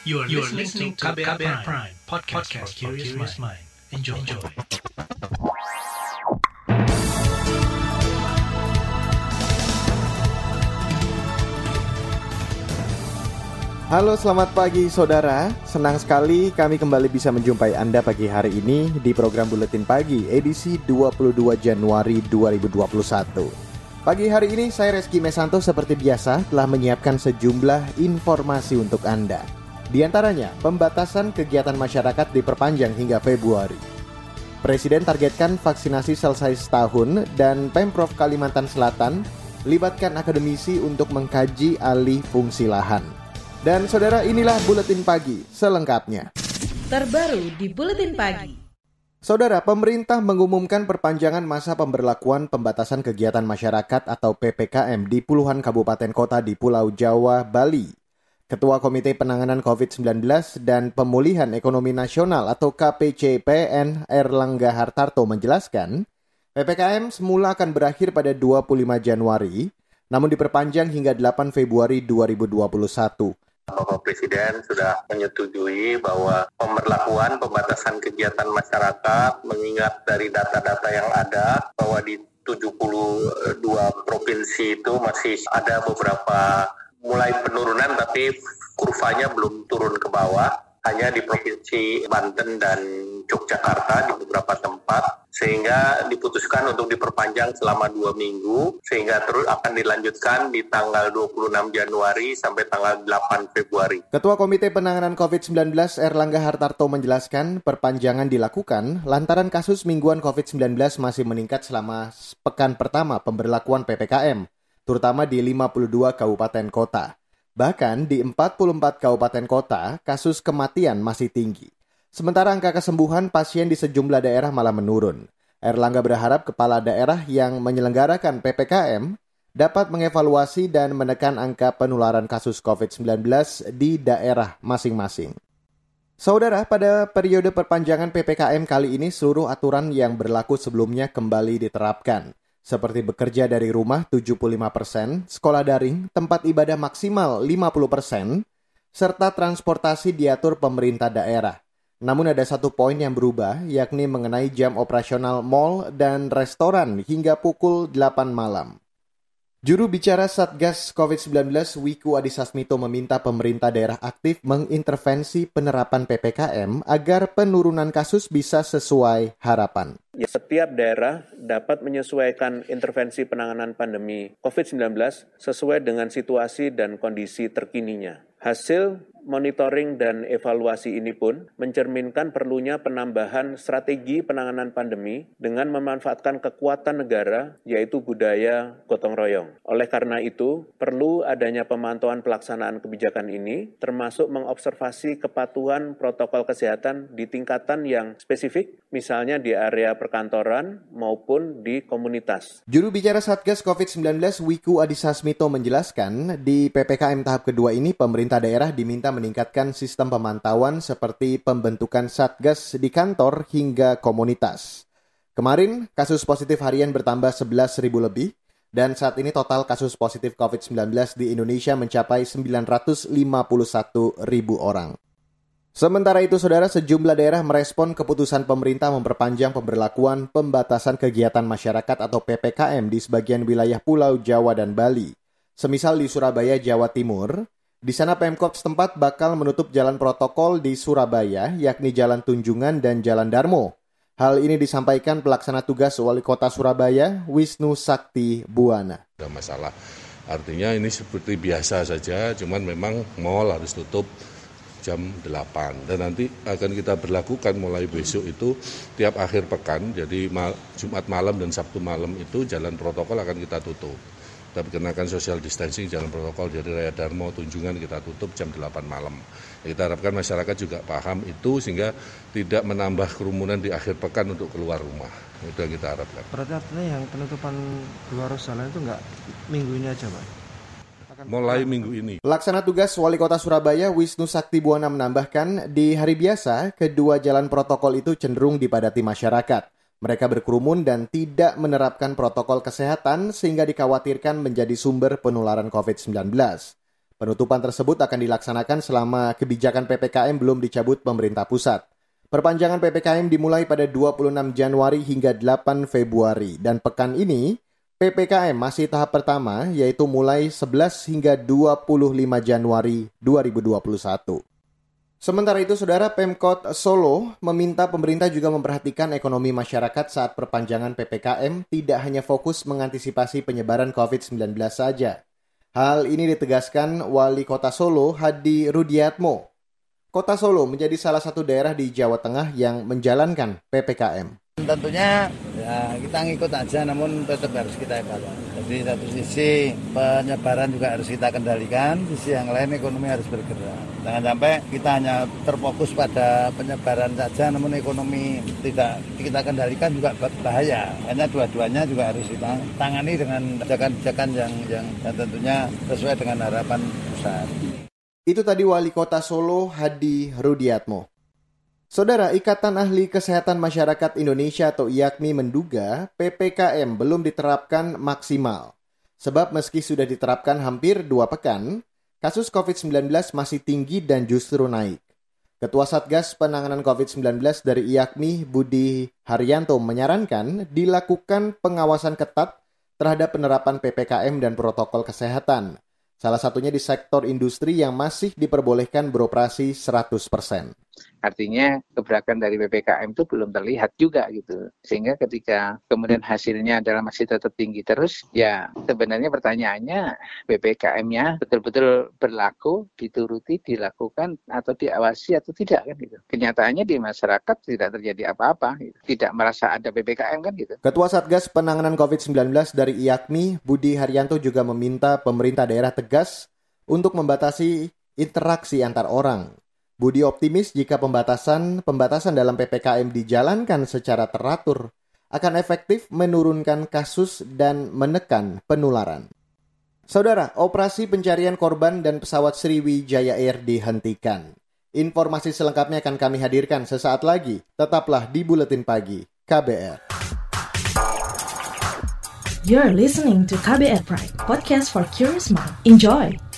You are, you are listening to KBR, Prime, Prime podcast, podcast for curious mind. Enjoy. Enjoy. Halo selamat pagi saudara Senang sekali kami kembali bisa menjumpai Anda pagi hari ini di program Buletin Pagi edisi 22 Januari 2021 Pagi hari ini saya Reski Mesanto seperti biasa telah menyiapkan sejumlah informasi untuk Anda Di antaranya pembatasan kegiatan masyarakat diperpanjang hingga Februari Presiden targetkan vaksinasi selesai setahun dan Pemprov Kalimantan Selatan libatkan akademisi untuk mengkaji alih fungsi lahan dan saudara inilah Buletin Pagi selengkapnya. Terbaru di Buletin Pagi. Saudara, pemerintah mengumumkan perpanjangan masa pemberlakuan pembatasan kegiatan masyarakat atau PPKM di puluhan kabupaten kota di Pulau Jawa, Bali. Ketua Komite Penanganan COVID-19 dan Pemulihan Ekonomi Nasional atau KPCPN Erlangga Hartarto menjelaskan, PPKM semula akan berakhir pada 25 Januari, namun diperpanjang hingga 8 Februari 2021. Bapak Presiden sudah menyetujui bahwa pemberlakuan pembatasan kegiatan masyarakat mengingat dari data-data yang ada bahwa di 72 provinsi itu masih ada beberapa mulai penurunan tapi kurvanya belum turun ke bawah. Hanya di Provinsi Banten dan Yogyakarta di beberapa tempat. Sehingga diputuskan untuk diperpanjang selama dua minggu. Sehingga terus akan dilanjutkan di tanggal 26 Januari sampai tanggal 8 Februari. Ketua Komite Penanganan COVID-19 Erlangga Hartarto menjelaskan perpanjangan dilakukan lantaran kasus mingguan COVID-19 masih meningkat selama pekan pertama pemberlakuan PPKM, terutama di 52 kabupaten kota. Bahkan di 44 kabupaten kota, kasus kematian masih tinggi. Sementara angka kesembuhan pasien di sejumlah daerah malah menurun. Erlangga berharap kepala daerah yang menyelenggarakan PPKM dapat mengevaluasi dan menekan angka penularan kasus COVID-19 di daerah masing-masing. Saudara, pada periode perpanjangan PPKM kali ini seluruh aturan yang berlaku sebelumnya kembali diterapkan seperti bekerja dari rumah 75%, persen, sekolah daring, tempat ibadah maksimal 50%, persen, serta transportasi diatur pemerintah daerah. Namun ada satu poin yang berubah, yakni mengenai jam operasional mal dan restoran hingga pukul 8 malam. Juru bicara Satgas COVID-19 Wiku Adhisa meminta pemerintah daerah aktif mengintervensi penerapan PPKM agar penurunan kasus bisa sesuai harapan. Ya, setiap daerah dapat menyesuaikan intervensi penanganan pandemi COVID-19 sesuai dengan situasi dan kondisi terkininya. Hasil monitoring dan evaluasi ini pun mencerminkan perlunya penambahan strategi penanganan pandemi dengan memanfaatkan kekuatan negara yaitu budaya gotong royong. Oleh karena itu, perlu adanya pemantauan pelaksanaan kebijakan ini termasuk mengobservasi kepatuhan protokol kesehatan di tingkatan yang spesifik, misalnya di area perkantoran maupun di komunitas. Juru bicara Satgas COVID-19 Wiku Adhisa menjelaskan, di PPKM tahap kedua ini pemerintah daerah diminta meningkatkan sistem pemantauan seperti pembentukan satgas di kantor hingga komunitas. Kemarin, kasus positif harian bertambah 11.000 lebih, dan saat ini total kasus positif COVID-19 di Indonesia mencapai 951.000 orang. Sementara itu, saudara, sejumlah daerah merespon keputusan pemerintah memperpanjang pemberlakuan pembatasan kegiatan masyarakat atau PPKM di sebagian wilayah Pulau Jawa dan Bali. Semisal di Surabaya, Jawa Timur, di sana Pemkot setempat bakal menutup jalan protokol di Surabaya, yakni Jalan Tunjungan dan Jalan Darmo. Hal ini disampaikan pelaksana tugas Wali Kota Surabaya, Wisnu Sakti Buana. Ada masalah. Artinya ini seperti biasa saja, cuman memang mall harus tutup jam 8 dan nanti akan kita berlakukan mulai besok itu tiap akhir pekan jadi Jumat malam dan Sabtu malam itu jalan protokol akan kita tutup kita kenakan social distancing jalan protokol dari Raya Darmo Tunjungan kita tutup jam 8 malam. Kita harapkan masyarakat juga paham itu sehingga tidak menambah kerumunan di akhir pekan untuk keluar rumah. Itu yang kita harapkan. Berarti artinya yang penutupan luar sana itu enggak minggu ini aja Pak? Mulai minggu ini. Laksana tugas Wali Kota Surabaya Wisnu Sakti Buana menambahkan, di hari biasa, kedua jalan protokol itu cenderung dipadati masyarakat. Mereka berkerumun dan tidak menerapkan protokol kesehatan sehingga dikhawatirkan menjadi sumber penularan COVID-19. Penutupan tersebut akan dilaksanakan selama kebijakan PPKM belum dicabut pemerintah pusat. Perpanjangan PPKM dimulai pada 26 Januari hingga 8 Februari dan pekan ini PPKM masih tahap pertama yaitu mulai 11 hingga 25 Januari 2021. Sementara itu, Saudara Pemkot Solo meminta pemerintah juga memperhatikan ekonomi masyarakat saat perpanjangan PPKM tidak hanya fokus mengantisipasi penyebaran COVID-19 saja. Hal ini ditegaskan Wali Kota Solo Hadi Rudiatmo. Kota Solo menjadi salah satu daerah di Jawa Tengah yang menjalankan PPKM. Tentunya ya kita ngikut aja namun tetap harus kita evaluasi. Jadi satu sisi penyebaran juga harus kita kendalikan, sisi yang lain ekonomi harus bergerak. Jangan sampai kita hanya terfokus pada penyebaran saja namun ekonomi tidak kita kendalikan juga bahaya. Hanya dua-duanya juga harus kita tangani dengan kebijakan-kebijakan yang, yang, yang tentunya sesuai dengan harapan pusat. Itu tadi Wali Kota Solo Hadi Rudiatmo. Saudara, Ikatan Ahli Kesehatan Masyarakat Indonesia atau IAKMI menduga PPKM belum diterapkan maksimal. Sebab meski sudah diterapkan hampir dua pekan, kasus COVID-19 masih tinggi dan justru naik. Ketua Satgas Penanganan COVID-19 dari IAKMI, Budi Haryanto, menyarankan dilakukan pengawasan ketat terhadap penerapan PPKM dan protokol kesehatan. Salah satunya di sektor industri yang masih diperbolehkan beroperasi 100%. Artinya keberatan dari PPKM itu belum terlihat juga gitu. Sehingga ketika kemudian hasilnya adalah masih tetap tinggi terus, ya sebenarnya pertanyaannya PPKM-nya betul-betul berlaku, dituruti, dilakukan atau diawasi atau tidak kan gitu. Kenyataannya di masyarakat tidak terjadi apa-apa, gitu. tidak merasa ada PPKM kan gitu. Ketua Satgas Penanganan COVID-19 dari IAKMI, Budi Haryanto juga meminta pemerintah daerah tegas untuk membatasi interaksi antar orang Budi optimis jika pembatasan pembatasan dalam PPKM dijalankan secara teratur akan efektif menurunkan kasus dan menekan penularan. Saudara, operasi pencarian korban dan pesawat Sriwijaya Air dihentikan. Informasi selengkapnya akan kami hadirkan sesaat lagi. Tetaplah di Buletin Pagi KBR. You're listening to KBR Pride, podcast for curious mind. Enjoy!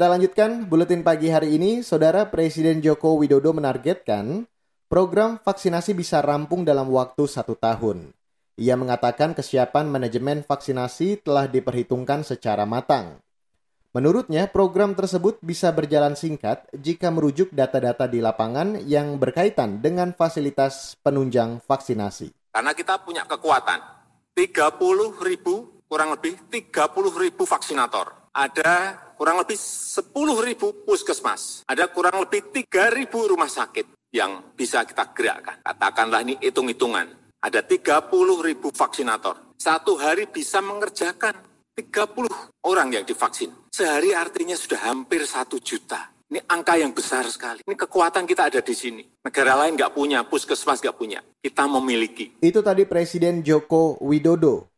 Kita lanjutkan buletin pagi hari ini. Saudara Presiden Joko Widodo menargetkan program vaksinasi bisa rampung dalam waktu satu tahun. Ia mengatakan kesiapan manajemen vaksinasi telah diperhitungkan secara matang. Menurutnya, program tersebut bisa berjalan singkat jika merujuk data-data di lapangan yang berkaitan dengan fasilitas penunjang vaksinasi. Karena kita punya kekuatan 30 ribu, kurang lebih 30 ribu vaksinator. Ada kurang lebih 10 ribu puskesmas, ada kurang lebih 3 ribu rumah sakit yang bisa kita gerakkan. Katakanlah ini hitung-hitungan, ada 30 ribu vaksinator. Satu hari bisa mengerjakan 30 orang yang divaksin. Sehari artinya sudah hampir satu juta. Ini angka yang besar sekali. Ini kekuatan kita ada di sini. Negara lain nggak punya, puskesmas nggak punya. Kita memiliki. Itu tadi Presiden Joko Widodo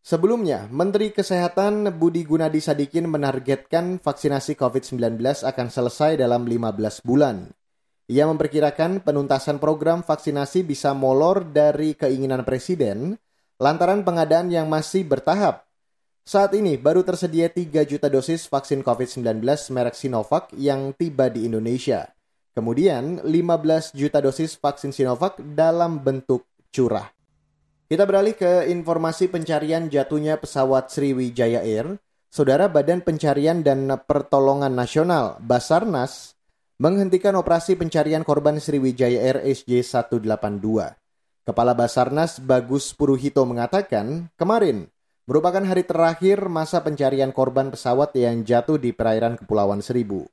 Sebelumnya, Menteri Kesehatan Budi Gunadi Sadikin menargetkan vaksinasi COVID-19 akan selesai dalam 15 bulan. Ia memperkirakan penuntasan program vaksinasi bisa molor dari keinginan Presiden lantaran pengadaan yang masih bertahap. Saat ini baru tersedia 3 juta dosis vaksin COVID-19 merek Sinovac yang tiba di Indonesia. Kemudian 15 juta dosis vaksin Sinovac dalam bentuk curah. Kita beralih ke informasi pencarian jatuhnya pesawat Sriwijaya Air. Saudara Badan Pencarian dan Pertolongan Nasional Basarnas menghentikan operasi pencarian korban Sriwijaya Air SJ182. Kepala Basarnas Bagus Puruhito mengatakan, kemarin merupakan hari terakhir masa pencarian korban pesawat yang jatuh di perairan Kepulauan Seribu.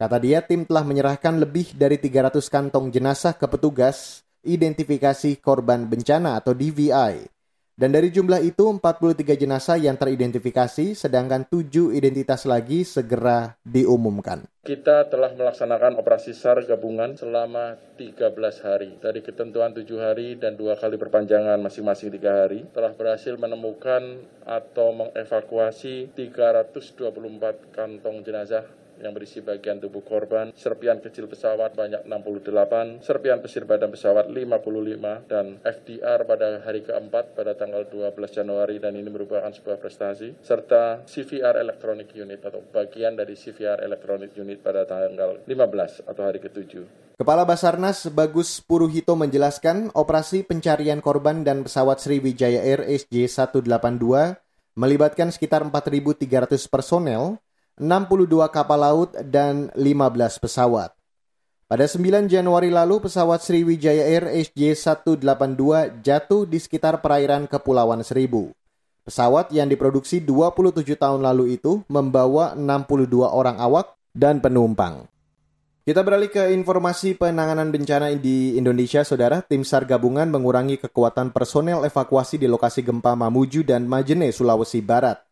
Kata dia, tim telah menyerahkan lebih dari 300 kantong jenazah ke petugas identifikasi korban bencana atau DVI. Dan dari jumlah itu 43 jenazah yang teridentifikasi sedangkan 7 identitas lagi segera diumumkan. Kita telah melaksanakan operasi SAR gabungan selama 13 hari. Dari ketentuan 7 hari dan dua kali perpanjangan masing-masing 3 hari, telah berhasil menemukan atau mengevakuasi 324 kantong jenazah yang berisi bagian tubuh korban, serpian kecil pesawat banyak 68, serpian pesir badan pesawat 55, dan FDR pada hari keempat pada tanggal 12 Januari dan ini merupakan sebuah prestasi, serta CVR Electronic Unit atau bagian dari CVR Electronic Unit pada tanggal 15 atau hari ketujuh. Kepala Basarnas Bagus Puruhito menjelaskan operasi pencarian korban dan pesawat Sriwijaya Air SJ182 melibatkan sekitar 4.300 personel 62 kapal laut, dan 15 pesawat. Pada 9 Januari lalu, pesawat Sriwijaya Air SJ182 jatuh di sekitar perairan Kepulauan Seribu. Pesawat yang diproduksi 27 tahun lalu itu membawa 62 orang awak dan penumpang. Kita beralih ke informasi penanganan bencana di Indonesia, Saudara. Tim SAR gabungan mengurangi kekuatan personel evakuasi di lokasi gempa Mamuju dan Majene, Sulawesi Barat.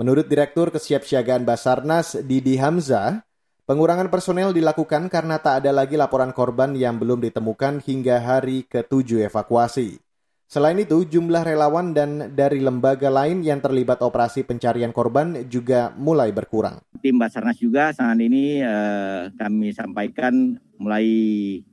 Menurut Direktur Kesiapsiagaan Basarnas Didi Hamzah, pengurangan personel dilakukan karena tak ada lagi laporan korban yang belum ditemukan hingga hari ke-7 evakuasi. Selain itu, jumlah relawan dan dari lembaga lain yang terlibat operasi pencarian korban juga mulai berkurang. Tim Basarnas juga saat ini eh, kami sampaikan mulai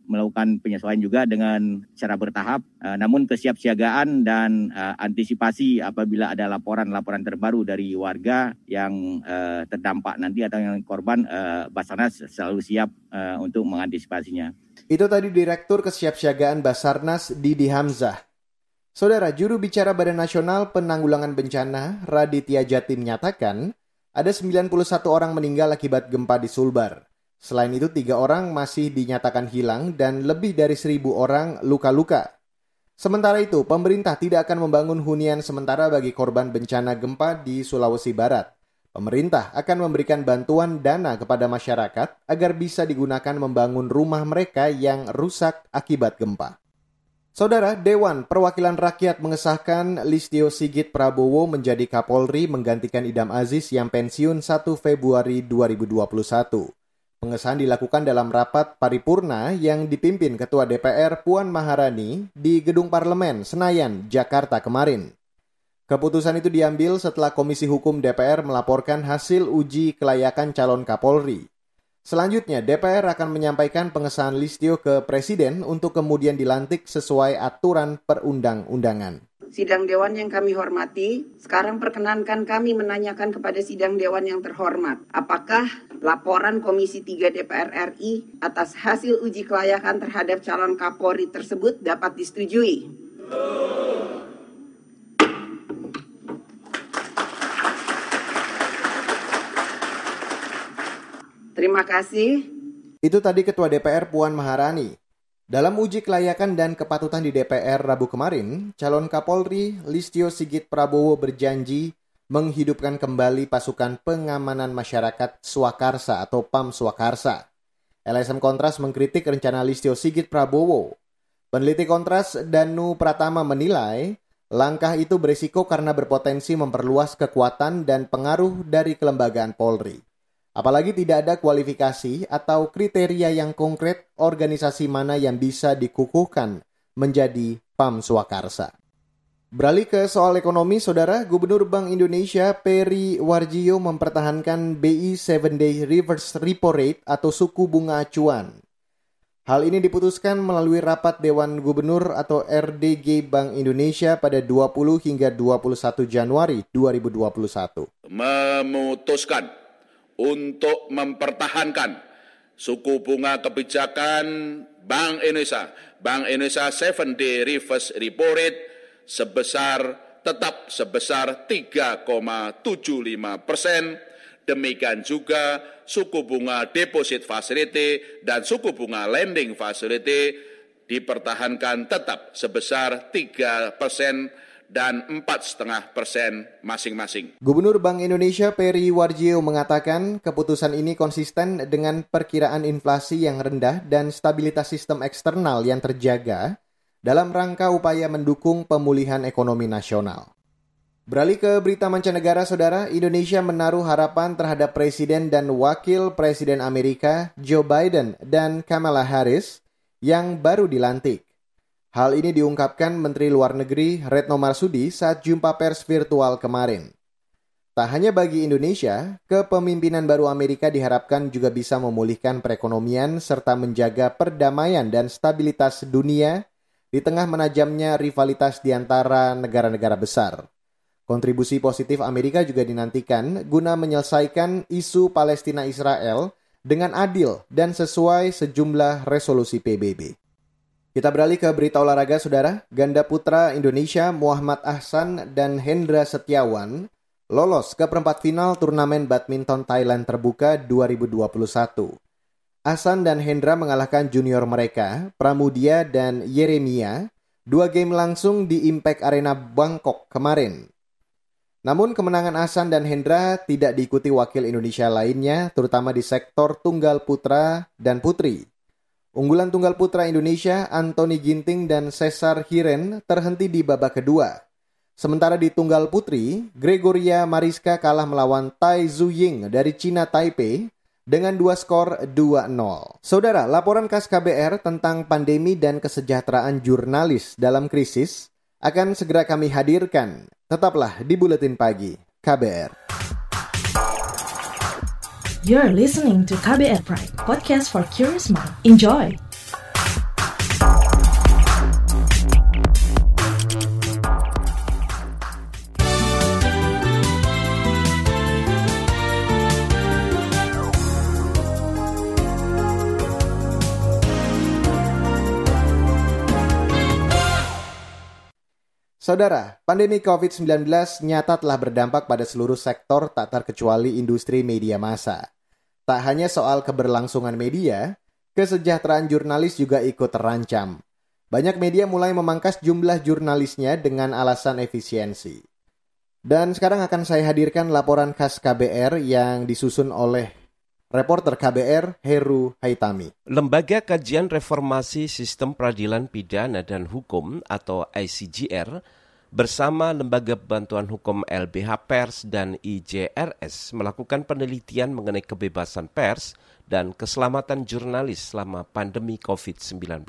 melakukan penyesuaian juga dengan cara bertahap. Uh, namun kesiapsiagaan dan uh, antisipasi apabila ada laporan-laporan terbaru dari warga yang uh, terdampak nanti atau yang korban, uh, Basarnas selalu siap uh, untuk mengantisipasinya. Itu tadi Direktur Kesiapsiagaan Basarnas Didi Hamzah. Saudara, juru bicara Badan Nasional Penanggulangan Bencana, Raditya Jati menyatakan, ada 91 orang meninggal akibat gempa di Sulbar. Selain itu, tiga orang masih dinyatakan hilang dan lebih dari seribu orang luka-luka. Sementara itu, pemerintah tidak akan membangun hunian sementara bagi korban bencana gempa di Sulawesi Barat. Pemerintah akan memberikan bantuan dana kepada masyarakat agar bisa digunakan membangun rumah mereka yang rusak akibat gempa. Saudara, Dewan Perwakilan Rakyat mengesahkan Listio Sigit Prabowo menjadi Kapolri menggantikan Idam Aziz yang pensiun 1 Februari 2021. Pengesahan dilakukan dalam rapat paripurna yang dipimpin Ketua DPR Puan Maharani di Gedung Parlemen Senayan, Jakarta kemarin. Keputusan itu diambil setelah Komisi Hukum DPR melaporkan hasil uji kelayakan calon Kapolri. Selanjutnya, DPR akan menyampaikan pengesahan Listio ke Presiden untuk kemudian dilantik sesuai aturan perundang-undangan. Sidang Dewan yang kami hormati, sekarang perkenankan kami menanyakan kepada Sidang Dewan yang terhormat, apakah laporan Komisi 3 DPR RI atas hasil uji kelayakan terhadap calon Kapolri tersebut dapat disetujui? Terima kasih. Itu tadi Ketua DPR Puan Maharani. Dalam uji kelayakan dan kepatutan di DPR Rabu kemarin, calon Kapolri Listio Sigit Prabowo berjanji menghidupkan kembali pasukan pengamanan masyarakat Swakarsa atau PAM Swakarsa. LSM Kontras mengkritik rencana Listio Sigit Prabowo. Peneliti Kontras Danu Pratama menilai langkah itu berisiko karena berpotensi memperluas kekuatan dan pengaruh dari kelembagaan Polri. Apalagi tidak ada kualifikasi atau kriteria yang konkret organisasi mana yang bisa dikukuhkan menjadi PAM Swakarsa. Beralih ke soal ekonomi, Saudara, Gubernur Bank Indonesia Peri Warjio mempertahankan BI 7-day reverse repo rate atau suku bunga acuan. Hal ini diputuskan melalui rapat Dewan Gubernur atau RDG Bank Indonesia pada 20 hingga 21 Januari 2021. Memutuskan untuk mempertahankan suku bunga kebijakan Bank Indonesia, Bank Indonesia 7 day reverse repo rate sebesar tetap sebesar 3,75 persen. Demikian juga suku bunga deposit facility dan suku bunga lending facility dipertahankan tetap sebesar 3 persen dan empat setengah persen masing-masing. Gubernur Bank Indonesia Peri Warjio mengatakan keputusan ini konsisten dengan perkiraan inflasi yang rendah dan stabilitas sistem eksternal yang terjaga dalam rangka upaya mendukung pemulihan ekonomi nasional. Beralih ke berita mancanegara, saudara, Indonesia menaruh harapan terhadap Presiden dan Wakil Presiden Amerika Joe Biden dan Kamala Harris yang baru dilantik. Hal ini diungkapkan Menteri Luar Negeri Retno Marsudi saat jumpa pers virtual kemarin. Tak hanya bagi Indonesia, kepemimpinan baru Amerika diharapkan juga bisa memulihkan perekonomian serta menjaga perdamaian dan stabilitas dunia di tengah menajamnya rivalitas di antara negara-negara besar. Kontribusi positif Amerika juga dinantikan guna menyelesaikan isu Palestina-Israel dengan adil dan sesuai sejumlah resolusi PBB. Kita beralih ke berita olahraga, saudara. Ganda putra Indonesia Muhammad Ahsan dan Hendra Setiawan lolos ke perempat final turnamen badminton Thailand terbuka 2021. Ahsan dan Hendra mengalahkan junior mereka, Pramudia dan Yeremia, dua game langsung di Impact Arena Bangkok kemarin. Namun kemenangan Asan dan Hendra tidak diikuti wakil Indonesia lainnya, terutama di sektor tunggal putra dan putri. Unggulan tunggal putra Indonesia, Anthony Ginting dan Cesar Hiren terhenti di babak kedua. Sementara di tunggal putri, Gregoria Mariska kalah melawan Tai Zuying dari Cina Taipei dengan dua skor 2-0. Saudara, laporan khas KBR tentang pandemi dan kesejahteraan jurnalis dalam krisis akan segera kami hadirkan Tetaplah di Buletin Pagi KBR. You're listening to KBR Pride, podcast for curious mind. Enjoy! Saudara, pandemi COVID-19 nyata telah berdampak pada seluruh sektor tak terkecuali industri media massa. Tak hanya soal keberlangsungan media, kesejahteraan jurnalis juga ikut terancam. Banyak media mulai memangkas jumlah jurnalisnya dengan alasan efisiensi. Dan sekarang akan saya hadirkan laporan khas KBR yang disusun oleh reporter KBR Heru Haitami. Lembaga Kajian Reformasi Sistem Peradilan Pidana dan Hukum atau ICGR bersama Lembaga Bantuan Hukum LBH Pers dan IJRS melakukan penelitian mengenai kebebasan pers dan keselamatan jurnalis selama pandemi COVID-19.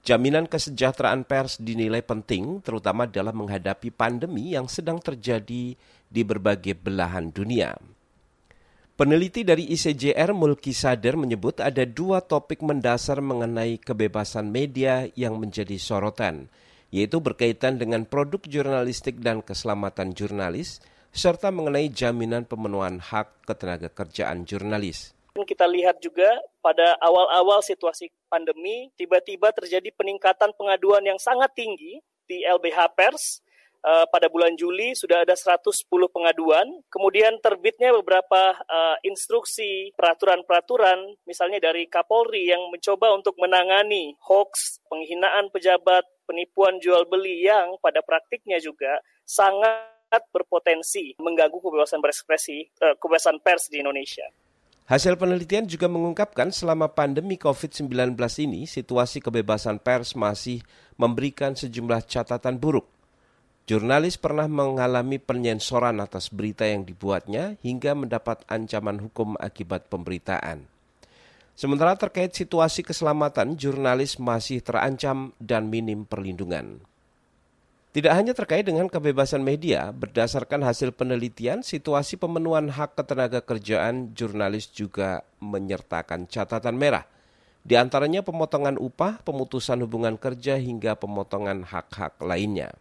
Jaminan kesejahteraan pers dinilai penting terutama dalam menghadapi pandemi yang sedang terjadi di berbagai belahan dunia. Peneliti dari ICJR Mulki Sadar menyebut ada dua topik mendasar mengenai kebebasan media yang menjadi sorotan – yaitu berkaitan dengan produk jurnalistik dan keselamatan jurnalis, serta mengenai jaminan pemenuhan hak ketenaga kerjaan jurnalis. Kita lihat juga pada awal-awal situasi pandemi, tiba-tiba terjadi peningkatan pengaduan yang sangat tinggi di LBH Pers, uh, pada bulan Juli sudah ada 110 pengaduan. Kemudian terbitnya beberapa uh, instruksi peraturan-peraturan misalnya dari Kapolri yang mencoba untuk menangani hoax, penghinaan pejabat, penipuan jual beli yang pada praktiknya juga sangat berpotensi mengganggu kebebasan berekspresi, uh, kebebasan pers di Indonesia. Hasil penelitian juga mengungkapkan selama pandemi COVID-19 ini, situasi kebebasan pers masih memberikan sejumlah catatan buruk. Jurnalis pernah mengalami penyensoran atas berita yang dibuatnya hingga mendapat ancaman hukum akibat pemberitaan. Sementara terkait situasi keselamatan, jurnalis masih terancam dan minim perlindungan. Tidak hanya terkait dengan kebebasan media, berdasarkan hasil penelitian, situasi pemenuhan hak ketenaga kerjaan jurnalis juga menyertakan catatan merah. Di antaranya pemotongan upah, pemutusan hubungan kerja hingga pemotongan hak-hak lainnya.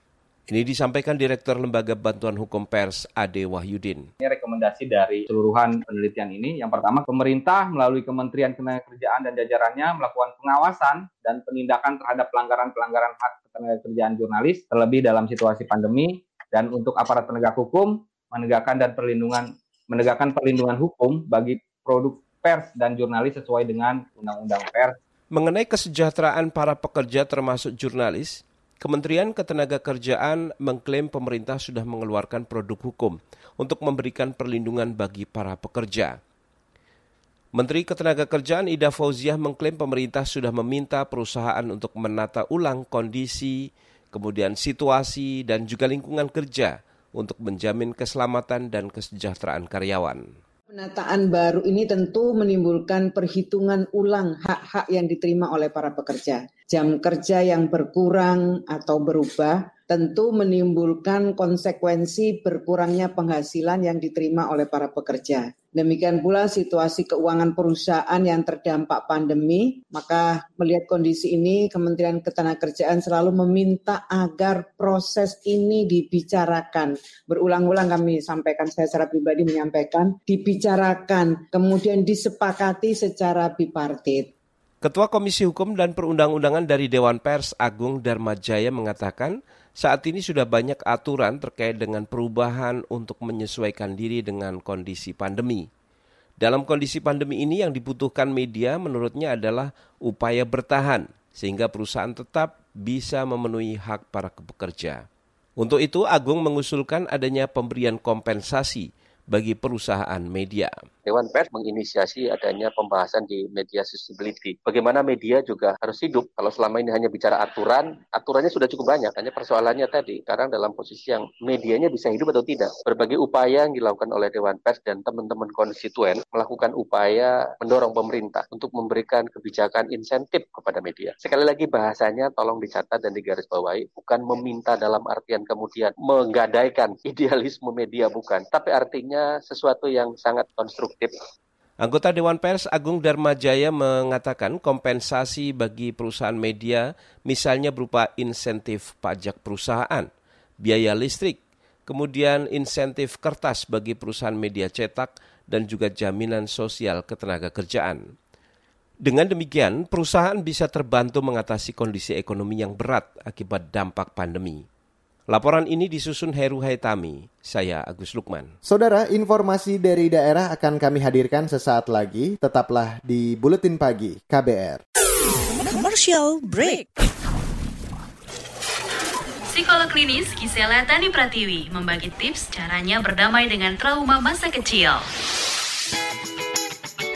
Ini disampaikan Direktur Lembaga Bantuan Hukum Pers Ade Wahyudin. Ini rekomendasi dari seluruhan penelitian ini. Yang pertama, pemerintah melalui Kementerian Ketenagakerjaan dan jajarannya melakukan pengawasan dan penindakan terhadap pelanggaran-pelanggaran hak ketenagakerjaan jurnalis, terlebih dalam situasi pandemi. Dan untuk aparat penegak hukum, menegakkan dan perlindungan menegakkan perlindungan hukum bagi produk pers dan jurnalis sesuai dengan Undang-Undang Pers. Mengenai kesejahteraan para pekerja termasuk jurnalis, Kementerian Ketenagakerjaan mengklaim pemerintah sudah mengeluarkan produk hukum untuk memberikan perlindungan bagi para pekerja. Menteri Ketenagakerjaan Ida Fauziah mengklaim pemerintah sudah meminta perusahaan untuk menata ulang kondisi, kemudian situasi, dan juga lingkungan kerja untuk menjamin keselamatan dan kesejahteraan karyawan. Penataan baru ini tentu menimbulkan perhitungan ulang hak-hak yang diterima oleh para pekerja. Jam kerja yang berkurang atau berubah tentu menimbulkan konsekuensi berkurangnya penghasilan yang diterima oleh para pekerja. Demikian pula situasi keuangan perusahaan yang terdampak pandemi, maka melihat kondisi ini Kementerian Ketenagakerjaan selalu meminta agar proses ini dibicarakan. Berulang-ulang kami sampaikan, saya secara pribadi menyampaikan, dibicarakan, kemudian disepakati secara bipartit. Ketua Komisi Hukum dan Perundang-undangan dari Dewan Pers Agung Darmajaya mengatakan, saat ini sudah banyak aturan terkait dengan perubahan untuk menyesuaikan diri dengan kondisi pandemi. Dalam kondisi pandemi ini yang dibutuhkan media menurutnya adalah upaya bertahan sehingga perusahaan tetap bisa memenuhi hak para pekerja. Untuk itu Agung mengusulkan adanya pemberian kompensasi bagi perusahaan media. Dewan Pers menginisiasi adanya pembahasan di media sustainability. Bagaimana media juga harus hidup. Kalau selama ini hanya bicara aturan, aturannya sudah cukup banyak. Hanya persoalannya tadi, sekarang dalam posisi yang medianya bisa hidup atau tidak. Berbagai upaya yang dilakukan oleh Dewan Pers dan teman-teman konstituen melakukan upaya mendorong pemerintah untuk memberikan kebijakan insentif kepada media. Sekali lagi bahasanya tolong dicatat dan digarisbawahi, bukan meminta dalam artian kemudian menggadaikan idealisme media bukan, tapi artinya sesuatu yang sangat konstruktif Anggota Dewan Pers Agung Darmajaya mengatakan kompensasi bagi perusahaan media misalnya berupa insentif pajak perusahaan, biaya listrik, kemudian insentif kertas bagi perusahaan media cetak, dan juga jaminan sosial ketenaga kerjaan. Dengan demikian, perusahaan bisa terbantu mengatasi kondisi ekonomi yang berat akibat dampak pandemi. Laporan ini disusun Heru Haitami. Saya Agus Lukman. Saudara, informasi dari daerah akan kami hadirkan sesaat lagi. Tetaplah di Buletin Pagi KBR. Commercial break. Psikolog klinis Gisela Tani Pratiwi membagi tips caranya berdamai dengan trauma masa kecil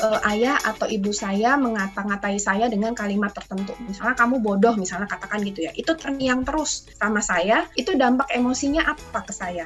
uh, ayah atau ibu saya mengata-ngatai saya dengan kalimat tertentu. Misalnya kamu bodoh, misalnya katakan gitu ya. Itu terngiang terus sama saya, itu dampak emosinya apa ke saya?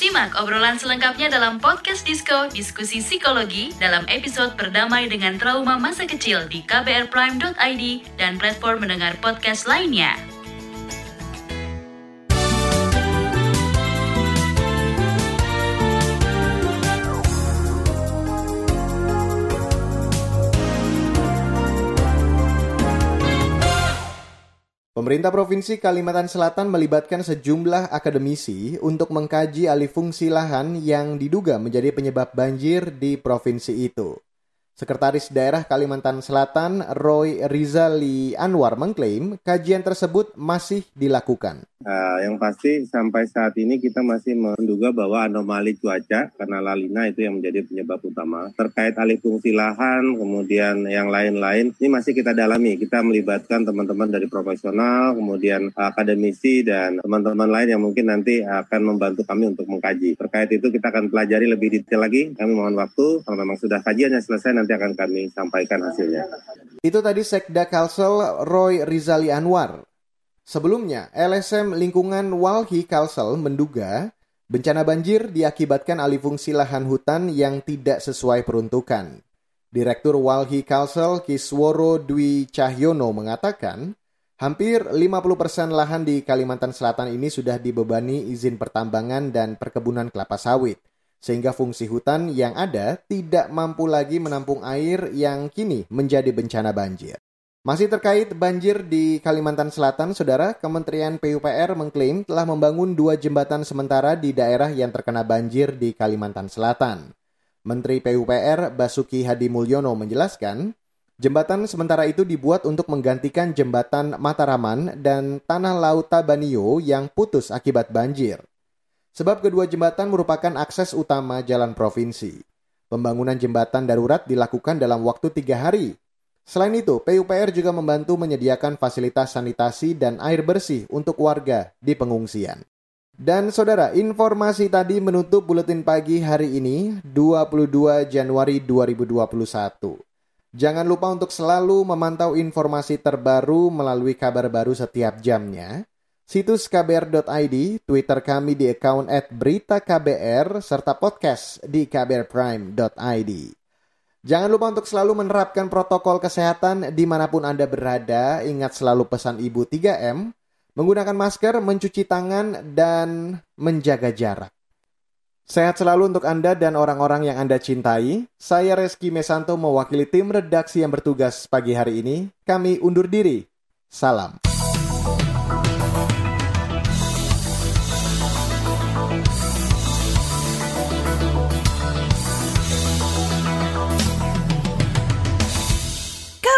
Simak obrolan selengkapnya dalam podcast Disko Diskusi Psikologi dalam episode Berdamai dengan Trauma Masa Kecil di kbrprime.id dan platform mendengar podcast lainnya. Pemerintah Provinsi Kalimantan Selatan melibatkan sejumlah akademisi untuk mengkaji alih fungsi lahan yang diduga menjadi penyebab banjir di provinsi itu. Sekretaris Daerah Kalimantan Selatan Roy Rizali Anwar mengklaim kajian tersebut masih dilakukan. Uh, yang pasti sampai saat ini kita masih menduga bahwa anomali cuaca karena lalina itu yang menjadi penyebab utama. Terkait alih fungsi lahan, kemudian yang lain-lain, ini masih kita dalami. Kita melibatkan teman-teman dari profesional, kemudian akademisi dan teman-teman lain yang mungkin nanti akan membantu kami untuk mengkaji. Terkait itu kita akan pelajari lebih detail lagi. Kami mohon waktu. Kalau memang sudah kajiannya selesai nanti akan kami sampaikan hasilnya. Itu tadi Sekda Kalsel Roy Rizali Anwar. Sebelumnya, LSM Lingkungan Walhi Kalsel menduga bencana banjir diakibatkan alih fungsi lahan hutan yang tidak sesuai peruntukan. Direktur Walhi Kalsel Kisworo Dwi Cahyono mengatakan, hampir 50% lahan di Kalimantan Selatan ini sudah dibebani izin pertambangan dan perkebunan kelapa sawit, sehingga fungsi hutan yang ada tidak mampu lagi menampung air yang kini menjadi bencana banjir. Masih terkait banjir di Kalimantan Selatan, Saudara, Kementerian PUPR mengklaim telah membangun dua jembatan sementara di daerah yang terkena banjir di Kalimantan Selatan. Menteri PUPR Basuki Hadi Mulyono menjelaskan, Jembatan sementara itu dibuat untuk menggantikan jembatan Mataraman dan Tanah Laut Tabanio yang putus akibat banjir. Sebab kedua jembatan merupakan akses utama jalan provinsi. Pembangunan jembatan darurat dilakukan dalam waktu tiga hari. Selain itu, PUPR juga membantu menyediakan fasilitas sanitasi dan air bersih untuk warga di pengungsian. Dan saudara, informasi tadi menutup buletin pagi hari ini, 22 Januari 2021. Jangan lupa untuk selalu memantau informasi terbaru melalui kabar baru setiap jamnya. Situs kbr.id, Twitter kami di account at berita KBR, serta podcast di kbrprime.id. Jangan lupa untuk selalu menerapkan protokol kesehatan di mana pun Anda berada. Ingat selalu pesan Ibu 3M, menggunakan masker, mencuci tangan, dan menjaga jarak. Sehat selalu untuk Anda dan orang-orang yang Anda cintai. Saya Reski Mesanto mewakili tim redaksi yang bertugas pagi hari ini. Kami undur diri. Salam.